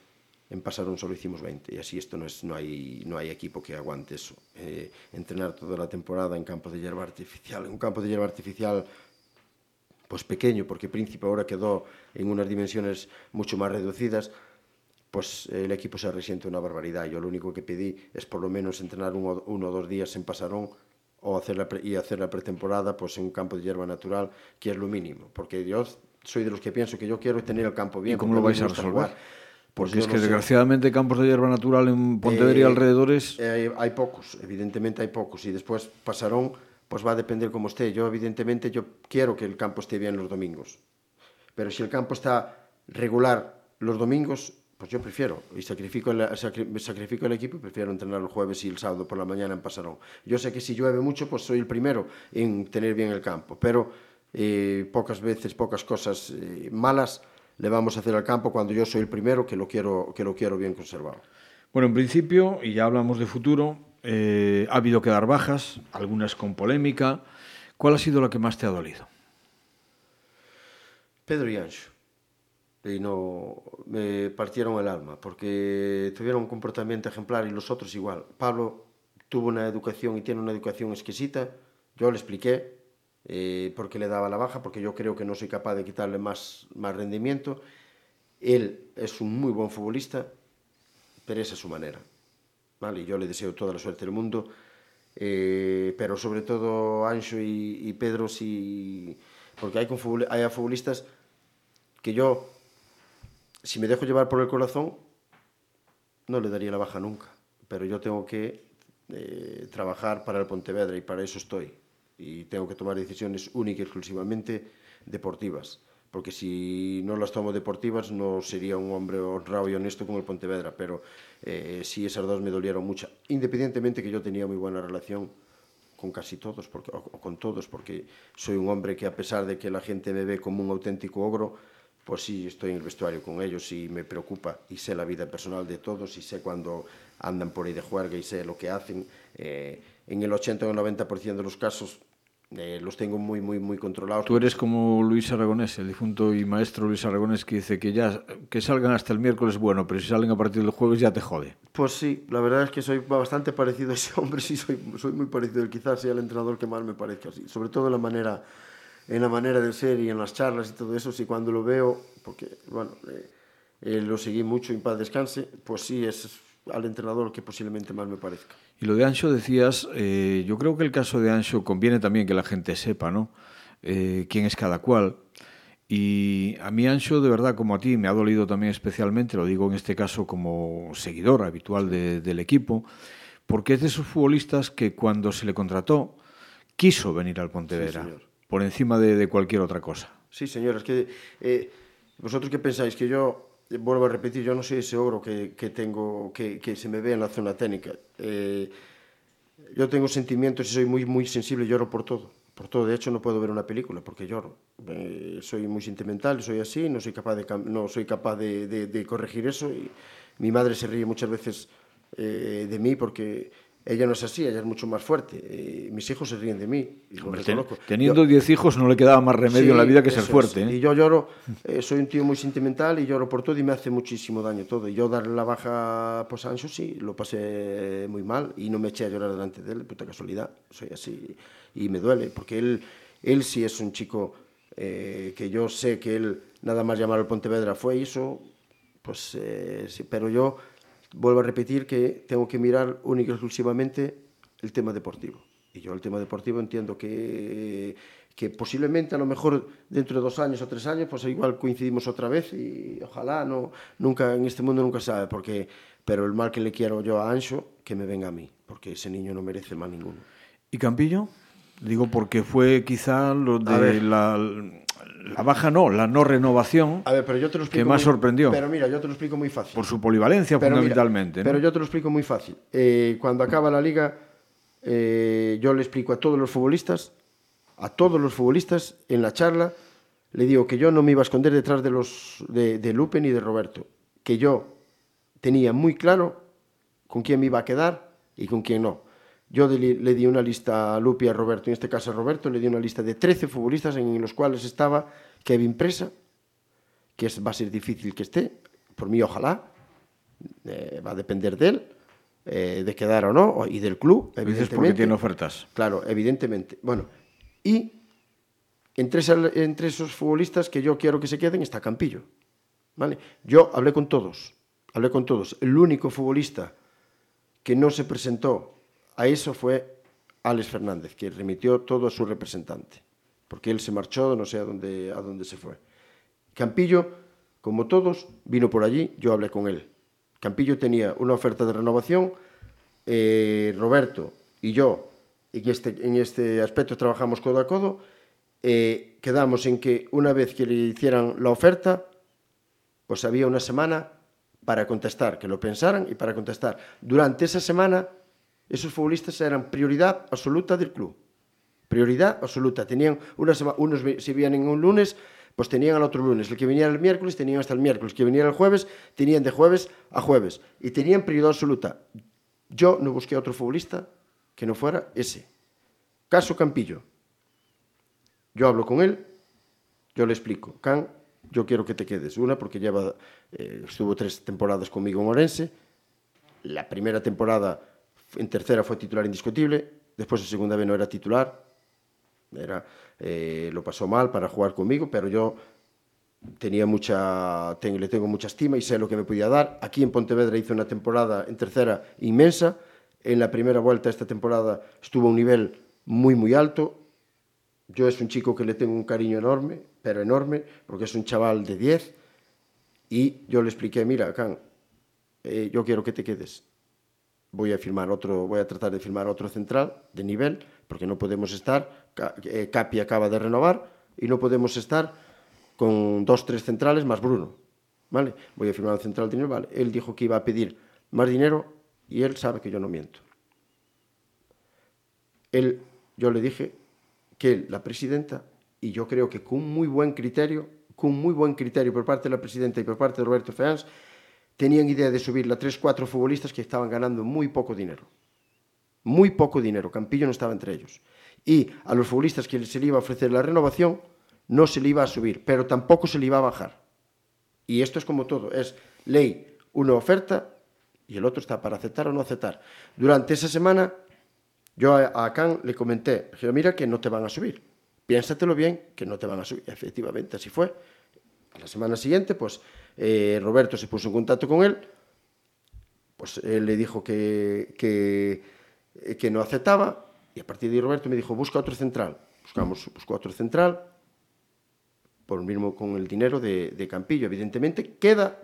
en Pasarón solo hicimos 20 y así esto no, es, no, hay, no hay equipo que aguante eso. Eh, entrenar toda la temporada en campo de hierba artificial, en un campo de hierba artificial pues pequeño, porque Príncipe ahora quedó en unas dimensiones mucho más reducidas, pues el equipo se resiente una barbaridad. Yo lo único que pedí es por lo menos entrenar uno, uno o dos días en Pasarón o hacer la pre, y hacer la pretemporada pues en un campo de hierba natural, que es lo mínimo, porque yo soy de los que pienso que yo quiero tener el campo bien. ¿Y cómo lo vais a resolver? Jugar. Porque pues es que no desgraciadamente sé. campos de hierba natural en Pontevedra y eh, alrededores... Eh, hay, hay pocos, evidentemente hay pocos, y después Pasarón pues va a depender como esté. Yo evidentemente yo quiero que el campo esté bien los domingos, pero si el campo está regular los domingos, pues yo prefiero, y sacrifico el, sacrifico el equipo, prefiero entrenar el jueves y el sábado por la mañana en Pasarón. Yo sé que si llueve mucho, pues soy el primero en tener bien el campo, pero eh, pocas veces, pocas cosas eh, malas le vamos a hacer al campo cuando yo soy el primero que lo quiero, que lo quiero bien conservado. Bueno, en principio, y ya hablamos de futuro, eh, ha habido que dar bajas, algunas con polémica. ¿Cuál ha sido la que más te ha dolido? Pedro y Ancho y no me partieron el alma porque tuvieron un comportamiento ejemplar y los otros igual. Pablo tuvo una educación y tiene una educación exquisita, yo le expliqué eh, porque le daba la baja, porque yo creo que no soy capaz de quitarle más, más rendimiento. Él es un muy buen futbolista, pero esa es su manera. ¿Vale? Yo le deseo toda la suerte del mundo, eh, pero sobre todo Ancho y, y Pedro, si, porque hay, hay futbolistas que yo, si me dejo llevar por el corazón, no le daría la baja nunca, pero yo tengo que eh, trabajar para el Pontevedra y para eso estoy. Y tengo que tomar decisiones únicas y exclusivamente deportivas. Porque si no las tomo deportivas no sería un hombre honrado y honesto como el Pontevedra. Pero eh, sí esas dos me dolieron mucho. Independientemente que yo tenía muy buena relación con casi todos, porque, o, con todos, porque soy un hombre que a pesar de que la gente me ve como un auténtico ogro, pues sí, estoy en el vestuario con ellos y me preocupa y sé la vida personal de todos y sé cuando andan por ahí de juerga y sé lo que hacen. Eh, en el 80 o el 90% de los casos eh, los tengo muy, muy, muy controlados. Tú eres como Luis Aragonés, el difunto y maestro Luis Aragonés, que dice que ya que salgan hasta el miércoles bueno, pero si salen a partir del jueves ya te jode. Pues sí, la verdad es que soy bastante parecido a ese hombre, sí, soy, soy muy parecido. Quizás sea el entrenador que más me parezca así, sobre todo en la manera en la manera de ser y en las charlas y todo eso, sí cuando lo veo, porque bueno, eh, eh, lo seguí mucho en paz descanse, pues sí es al entrenador que posiblemente más me parezca. Y lo de Ancho decías, eh, yo creo que el caso de Ancho conviene también que la gente sepa, ¿no? Eh, quién es cada cual. Y a mí Ancho, de verdad, como a ti, me ha dolido también especialmente, lo digo en este caso como seguidor habitual de, del equipo, porque es de esos futbolistas que cuando se le contrató quiso venir al Pontevedra. Sí, por encima de, de, cualquier otra cosa. Sí, señor, es que eh, vosotros qué pensáis, que yo, vuelvo a repetir, yo no soy ese ogro que, que tengo, que, que, se me ve en la zona técnica. Eh, yo tengo sentimientos y soy muy, muy sensible, lloro por todo. Por todo, de hecho, no puedo ver una película porque lloro. Eh, soy muy sentimental, soy así, no soy capaz de, no soy capaz de, de, de corregir eso. Y mi madre se ríe muchas veces eh, de mí porque ella no es así, ella es mucho más fuerte. Eh, mis hijos se ríen de mí. Y Hombre, ten, teniendo 10 hijos no le quedaba más remedio sí, en la vida que ser fuerte. ¿eh? Y yo lloro, eh, soy un tío muy sentimental y lloro por todo y me hace muchísimo daño todo. Y yo darle la baja pues, a Ancho sí, lo pasé muy mal y no me eché a llorar delante de él, puta casualidad. Soy así y me duele porque él, él sí es un chico eh, que yo sé que él nada más llamar al Pontevedra fue eso, pues sí, pero yo vuelvo a repetir que tengo que mirar única y exclusivamente el tema deportivo. Y yo el tema deportivo entiendo que, que posiblemente a lo mejor dentro de dos años o tres años, pues igual coincidimos otra vez y ojalá no, nunca en este mundo nunca sabe, porque, pero el mal que le quiero yo a Ancho, que me venga a mí, porque ese niño no merece mal ninguno. ¿Y Campillo? Digo porque fue quizá lo de la, la baja no, la no renovación a ver, pero yo te lo que más muy, sorprendió. Pero mira, yo te lo explico muy fácil. Por su polivalencia pero fundamentalmente. Mira, ¿no? Pero yo te lo explico muy fácil. Eh, cuando acaba la liga, eh, yo le explico a todos los futbolistas, a todos los futbolistas en la charla, le digo que yo no me iba a esconder detrás de, los, de, de Lupe ni de Roberto, que yo tenía muy claro con quién me iba a quedar y con quién no. Yo le di una lista a Lupi a Roberto, en este caso a Roberto, le di una lista de 13 futbolistas en los cuales estaba Kevin Presa, que es, va a ser difícil que esté, por mí ojalá, eh, va a depender de él, eh, de quedar o no, y del club, evidentemente. porque tiene ofertas. Claro, evidentemente. Bueno, y entre, entre esos futbolistas que yo quiero que se queden está Campillo. ¿vale? Yo hablé con todos, hablé con todos. El único futbolista que no se presentó a eso fue Alex Fernández, que remitió todo a su representante, porque él se marchó, no sé a dónde, a dónde se fue. Campillo, como todos, vino por allí, yo hablé con él. Campillo tenía una oferta de renovación, eh, Roberto y yo en este, en este aspecto trabajamos codo a codo, eh, quedamos en que una vez que le hicieran la oferta, pues había una semana para contestar, que lo pensaran y para contestar. Durante esa semana esos futbolistas eran prioridad absoluta del club. Prioridad absoluta. Tenían una semana, unos si vienen un lunes, pues tenían al otro lunes. El que venía el miércoles tenían hasta el miércoles. El que venía el jueves tenían de jueves a jueves. Y tenían prioridad absoluta. Yo no busqué a otro futbolista que no fuera ese. Caso Campillo. Yo hablo con él, yo le explico. Can, yo quiero que te quedes. Una, porque lleva, eh, estuvo tres temporadas conmigo en Orense. La primera temporada en tercera fue titular indiscutible, después en segunda vez no era titular, Era, eh, lo pasó mal para jugar conmigo, pero yo tenía mucha, le tengo mucha estima y sé lo que me podía dar. Aquí en Pontevedra hizo una temporada en tercera inmensa. En la primera vuelta esta temporada estuvo a un nivel muy, muy alto. Yo es un chico que le tengo un cariño enorme, pero enorme, porque es un chaval de 10. Y yo le expliqué, mira, Can, eh, yo quiero que te quedes. Voy a firmar otro, voy a tratar de firmar otro central de nivel, porque no podemos estar, eh, Capi acaba de renovar, y no podemos estar con dos, tres centrales más Bruno. ¿Vale? Voy a firmar un central de dinero, vale. Él dijo que iba a pedir más dinero y él sabe que yo no miento. Él, yo le dije que la presidenta, y yo creo que con muy buen criterio, con muy buen criterio por parte de la presidenta y por parte de Roberto Feans, tenían idea de subir a tres, cuatro futbolistas que estaban ganando muy poco dinero. Muy poco dinero. Campillo no estaba entre ellos. Y a los futbolistas que se le iba a ofrecer la renovación, no se le iba a subir, pero tampoco se le iba a bajar. Y esto es como todo, es ley, una oferta y el otro está para aceptar o no aceptar. Durante esa semana yo a, Can le comenté, mira que no te van a subir, piénsatelo bien que no te van a subir. Efectivamente, así fue. La semana siguiente, pues eh, Roberto se puso en contacto con él, pues él le dijo que, que, que no aceptaba y a partir de ahí Roberto me dijo, busca otro central. Buscamos, buscó otro central, por mismo con el dinero de, Campillo. Evidentemente, queda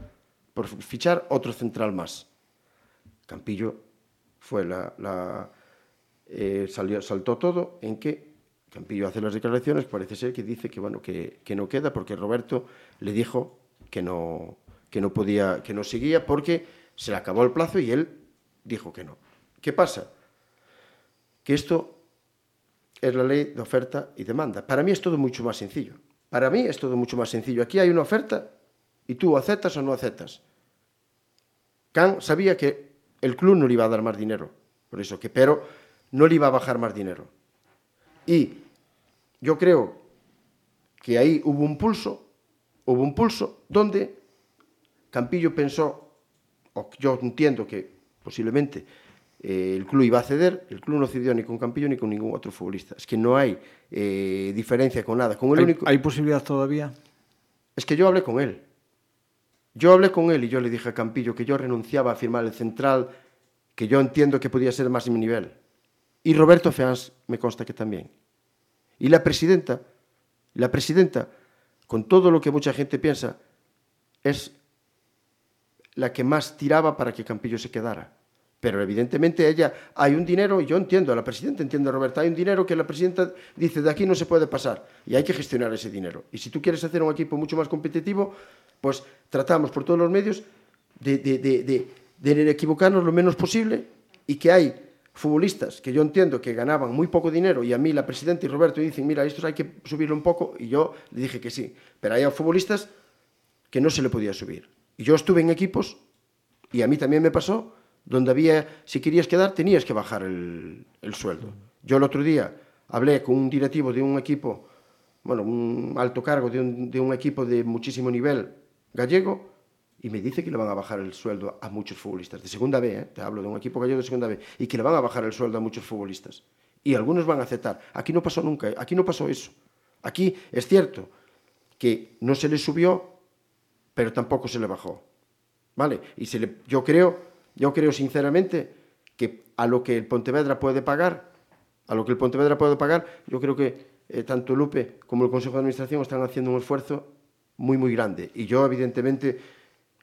por fichar otro central más. Campillo fue la, la eh, salió, saltó todo en que Campillo hace las declaraciones, parece ser que dice que bueno que, que no queda porque Roberto le dijo que no que no podía que no seguía porque se le acabó el plazo y él dijo que no. ¿Qué pasa? Que esto es la ley de oferta y demanda. Para mí es todo mucho más sencillo. Para mí es todo mucho más sencillo. Aquí hay una oferta y tú aceptas o no aceptas. Khan sabía que el club no le iba a dar más dinero, por eso que, pero no le iba a bajar más dinero. Y yo creo que ahí hubo un pulso, hubo un pulso donde Campillo pensó, o yo entiendo que posiblemente eh, el club iba a ceder, el club no cedió ni con Campillo ni con ningún otro futbolista. Es que no hay eh, diferencia con nada. Con el ¿Hay, único... ¿Hay posibilidad todavía? Es que yo hablé con él. Yo hablé con él y yo le dije a Campillo que yo renunciaba a firmar el central, que yo entiendo que podía ser más mi nivel. Y Roberto Feans me consta que también. Y la presidenta, la presidenta, con todo lo que mucha gente piensa, es la que más tiraba para que Campillo se quedara. Pero evidentemente ella, hay un dinero, y yo entiendo, la presidenta entiende, Roberta, hay un dinero que la presidenta dice, de aquí no se puede pasar, y hay que gestionar ese dinero. Y si tú quieres hacer un equipo mucho más competitivo, pues tratamos por todos los medios de, de, de, equivocarnos lo menos posible y que hay futbolistas que yo entiendo que ganaban muy poco dinero y a mí la presidenta y Roberto dicen, mira, estos hay que subirlo un poco, y yo le dije que sí. Pero hay futbolistas que no se le podía subir. Y yo estuve en equipos, y a mí también me pasó, donde había, si querías quedar, tenías que bajar el, el sueldo. Yo el otro día hablé con un directivo de un equipo, bueno, un alto cargo de un equipo de muchísimo nivel gallego, y me dice que le van a bajar el sueldo a muchos futbolistas, de segunda B, ¿eh? te hablo de un equipo gallego de segunda B, y que le van a bajar el sueldo a muchos futbolistas. Y algunos van a aceptar. Aquí no pasó nunca, aquí no pasó eso. Aquí es cierto que no se le subió, pero tampoco se le bajó. ¿Vale? Y se le, yo creo yo creo sinceramente que a lo que el Pontevedra puede pagar, a lo que el Pontevedra puede pagar, yo creo que eh, tanto Lupe como el Consejo de Administración están haciendo un esfuerzo muy, muy grande. Y yo, evidentemente,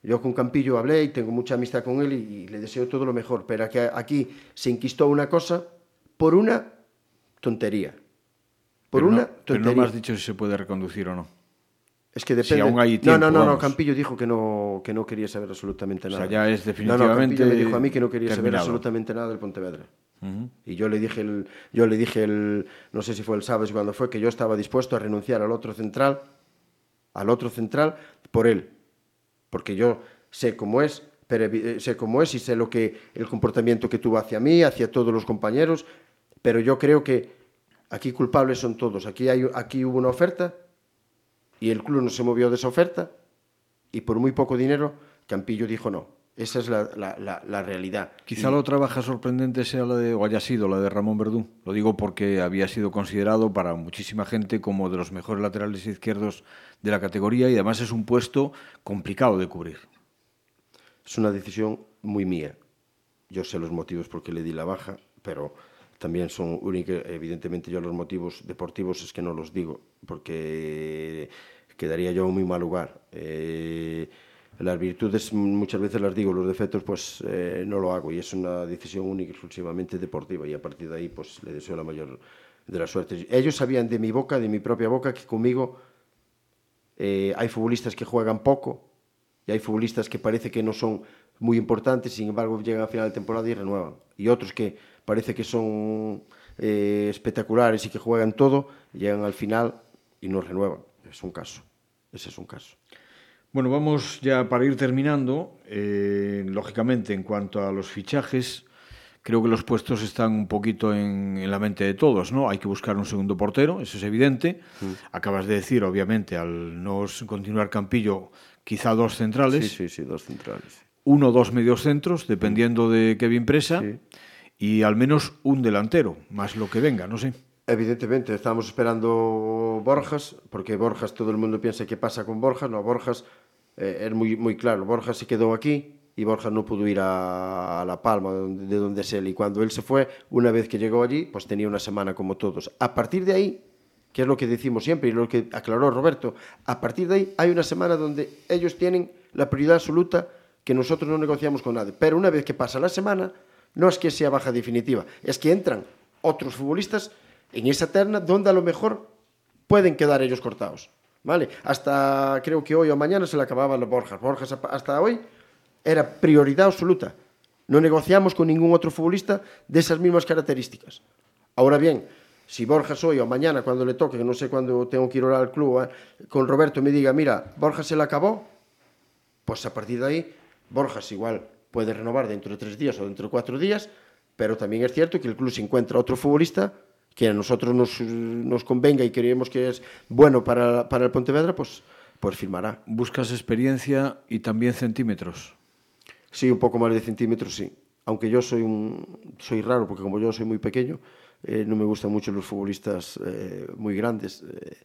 yo con Campillo hablé y tengo mucha amistad con él y, y le deseo todo lo mejor, pero aquí, aquí se inquistó una cosa por una tontería. Por pero una no, tontería. Pero no me has dicho si se puede reconducir o no. Es que depende. Si aún hay tiempo, no, no, no, vamos. Campillo dijo que no, que no quería saber absolutamente O nada. sea, ya es No, no, definitivamente Campillo me dijo a mí que no quería saber absolutamente nada del Pontevedra. Y yo le dije, el, yo le dije el, no sé si fue el sábado o cuando fue, que yo estaba dispuesto a renunciar al otro central, al otro central, por él. Porque yo sé cómo es, pero eh, sé cómo es y sé lo que, el comportamiento que tuvo hacia mí, hacia todos los compañeros, pero yo creo que aquí culpables son todos. Aquí, hay, aquí hubo una oferta y el club no se movió de esa oferta y por muy poco dinero Campillo dijo no. Esa es la, la, la, la realidad. Quizá y... la otra baja sorprendente sea la de, o haya sido la de Ramón Verdú. Lo digo porque había sido considerado para muchísima gente como de los mejores laterales izquierdos de la categoría y además es un puesto complicado de cubrir. Es una decisión muy mía. Yo sé los motivos por qué le di la baja, pero también son únicos. Evidentemente, yo los motivos deportivos es que no los digo, porque quedaría yo en muy mal lugar. Eh, las virtudes muchas veces las digo, los defectos pues eh, no lo hago y es una decisión única y exclusivamente deportiva y a partir de ahí pues le deseo la mayor de las suertes. Ellos sabían de mi boca, de mi propia boca, que conmigo eh, hay futbolistas que juegan poco y hay futbolistas que parece que no son muy importantes, sin embargo llegan a final de temporada y renuevan. Y otros que parece que son eh, espectaculares y que juegan todo, llegan al final y no renuevan. Es un caso. Ese es un caso. Bueno, vamos ya para ir terminando. Eh, lógicamente, en cuanto a los fichajes, creo que los puestos están un poquito en, en, la mente de todos, ¿no? Hay que buscar un segundo portero, eso es evidente. Mm. Acabas de decir, obviamente, al no continuar Campillo, quizá dos centrales. Sí, sí, sí, dos centrales. Uno o dos mediocentros, dependiendo mm. de Kevin Presa. Sí. Y al menos un delantero, más lo que venga, no sé. Evidentemente, estamos esperando Borjas, porque Borjas, todo el mundo piensa qué pasa con Borjas. No, Borjas eh, es muy, muy claro. Borjas se quedó aquí y Borjas no pudo ir a, a La Palma, de donde es él. Y cuando él se fue, una vez que llegó allí, pues tenía una semana como todos. A partir de ahí, que es lo que decimos siempre y lo que aclaró Roberto, a partir de ahí hay una semana donde ellos tienen la prioridad absoluta que nosotros no negociamos con nadie. Pero una vez que pasa la semana, no es que sea baja definitiva, es que entran otros futbolistas en esa terna donde a lo mejor pueden quedar ellos cortados. ¿Vale? Hasta creo que hoy o mañana se le acababan los Borjas. Borjas hasta hoy era prioridad absoluta. No negociamos con ningún otro futbolista de esas mismas características. Ahora bien, si Borjas hoy o mañana, cuando le toque, que no sé cuándo tengo que ir al club, eh, con Roberto me diga, mira, Borjas se le acabó, pues a partir de ahí, Borjas igual puede renovar dentro de tres días o dentro de cuatro días, pero también es cierto que el club se encuentra otro futbolista que a nosotros nos, nos convenga y creemos que es bueno para, para el Pontevedra, pues, pues firmará. ¿Buscas experiencia y también centímetros? Sí, un poco más de centímetros, sí. Aunque yo soy, un, soy raro, porque como yo soy muy pequeño, eh, no me gustan mucho los futbolistas eh, muy grandes. Eh,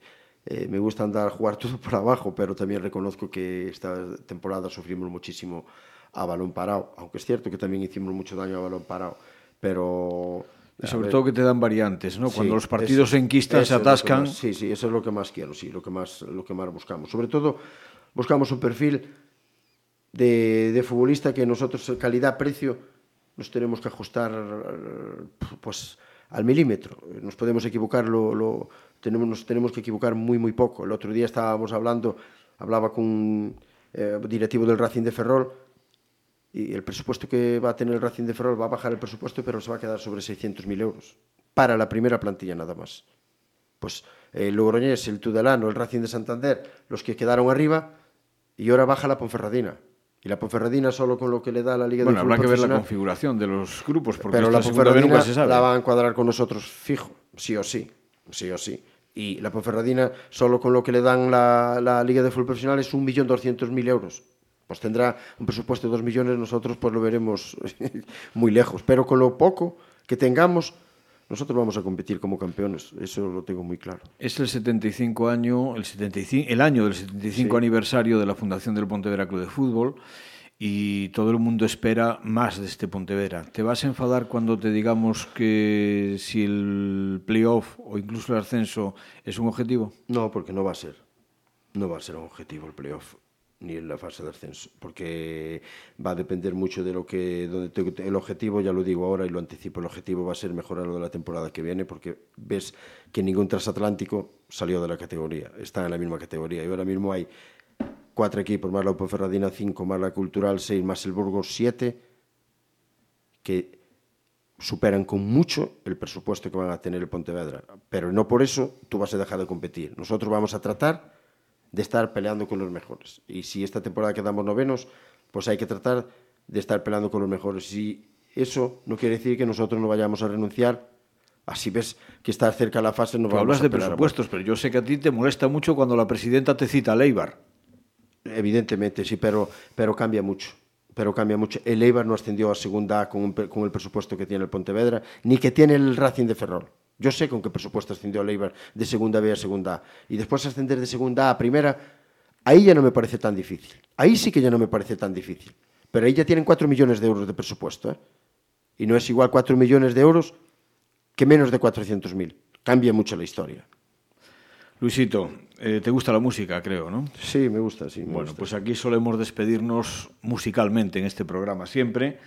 eh, me gusta andar a jugar todo por abajo, pero también reconozco que esta temporada sufrimos muchísimo a balón parado, aunque es cierto que también hicimos mucho daño a balón parado, pero y sobre todo que te dan variantes, ¿no? Cuando los partidos eso, se enquistan, se atascan. Más, sí, sí, eso es lo que más quiero, sí, lo que más, lo que más buscamos. Sobre todo, buscamos un perfil de, de futbolista que nosotros, calidad-precio, nos tenemos que ajustar pues, al milímetro. Nos podemos equivocar, lo, lo, tenemos, nos tenemos que equivocar muy, muy poco. El otro día estábamos hablando, hablaba con un eh, directivo del Racing de Ferrol, y el presupuesto que va a tener el Racing de Ferrol va a bajar el presupuesto, pero se va a quedar sobre 600.000 euros para la primera plantilla nada más. Pues el Logroñés, el Tudelano, el Racing de Santander, los que quedaron arriba, y ahora baja la Ponferradina. Y la Ponferradina solo con lo que le da la Liga bueno, de Fútbol habrá que ver la configuración de los grupos, porque pero la Ponferradina nunca se sabe. la va a encuadrar con nosotros fijo, sí o sí, sí o sí. Y la Ponferradina, solo con lo que le dan la, la Liga de Fútbol Profesional, es 1.200.000 euros pues tendrá un presupuesto de 2 millones, nosotros pues lo veremos muy lejos. Pero con lo poco que tengamos, nosotros vamos a competir como campeones, eso lo tengo muy claro. Es el 75 año, el, 75, el año del 75 sí. aniversario de la fundación del Pontevedra Club de Fútbol y todo el mundo espera más de este Pontevedra. ¿Te vas a enfadar cuando te digamos que si el playoff o incluso el ascenso es un objetivo? No, porque no va a ser. No va a ser un objetivo el playoff ni en la fase de ascenso, porque va a depender mucho de lo que donde te, el objetivo, ya lo digo ahora y lo anticipo, el objetivo va a ser mejorar lo de la temporada que viene, porque ves que ningún transatlántico salió de la categoría, está en la misma categoría y ahora mismo hay cuatro equipos, más la Ferradina, cinco, más la Cultural, seis, más el Burgos, siete, que superan con mucho el presupuesto que van a tener el Pontevedra, pero no por eso tú vas a dejar de competir. Nosotros vamos a tratar de estar peleando con los mejores. Y si esta temporada quedamos novenos, pues hay que tratar de estar peleando con los mejores. Y eso no quiere decir que nosotros no vayamos a renunciar. Así ves que está cerca la fase, no vamos hablas a de presupuestos, pero yo sé que a ti te molesta mucho cuando la presidenta te cita a Leibar. Evidentemente, sí, pero, pero cambia mucho. pero cambia mucho. El Eibar no ascendió a segunda con el presupuesto que tiene el Pontevedra, ni que tiene el Racing de Ferrol. Yo sé con qué presupuesto ascendió el Eibar de segunda B a segunda A. Y después ascender de segunda A a primera, ahí ya no me parece tan difícil. Ahí sí que ya no me parece tan difícil. Pero ahí ya tienen 4 millones de euros de presupuesto. ¿eh? Y no es igual 4 millones de euros que menos de 400.000. Cambia mucho la historia. Luisito, eh, te gusta la música, creo, ¿no? Sí, me gusta, sí. Me bueno, gusta. pues aquí solemos despedirnos musicalmente en este programa siempre.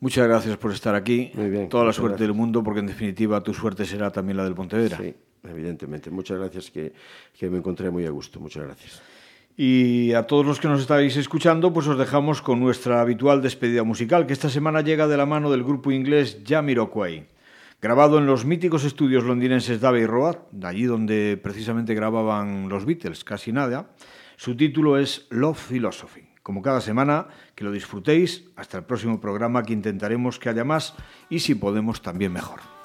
Muchas gracias por estar aquí. Muy bien, Toda la suerte gracias. del mundo, porque en definitiva tu suerte será también la del Pontevedra. Sí, evidentemente. Muchas gracias, que, que me encontré muy a gusto. Muchas gracias. Y a todos los que nos estáis escuchando, pues os dejamos con nuestra habitual despedida musical, que esta semana llega de la mano del grupo inglés Jamiroquai. Grabado en los míticos estudios londinenses Davey Road, de allí donde precisamente grababan los Beatles, casi nada, su título es Love Philosophy. Como cada semana, que lo disfrutéis. Hasta el próximo programa, que intentaremos que haya más y si podemos también mejor.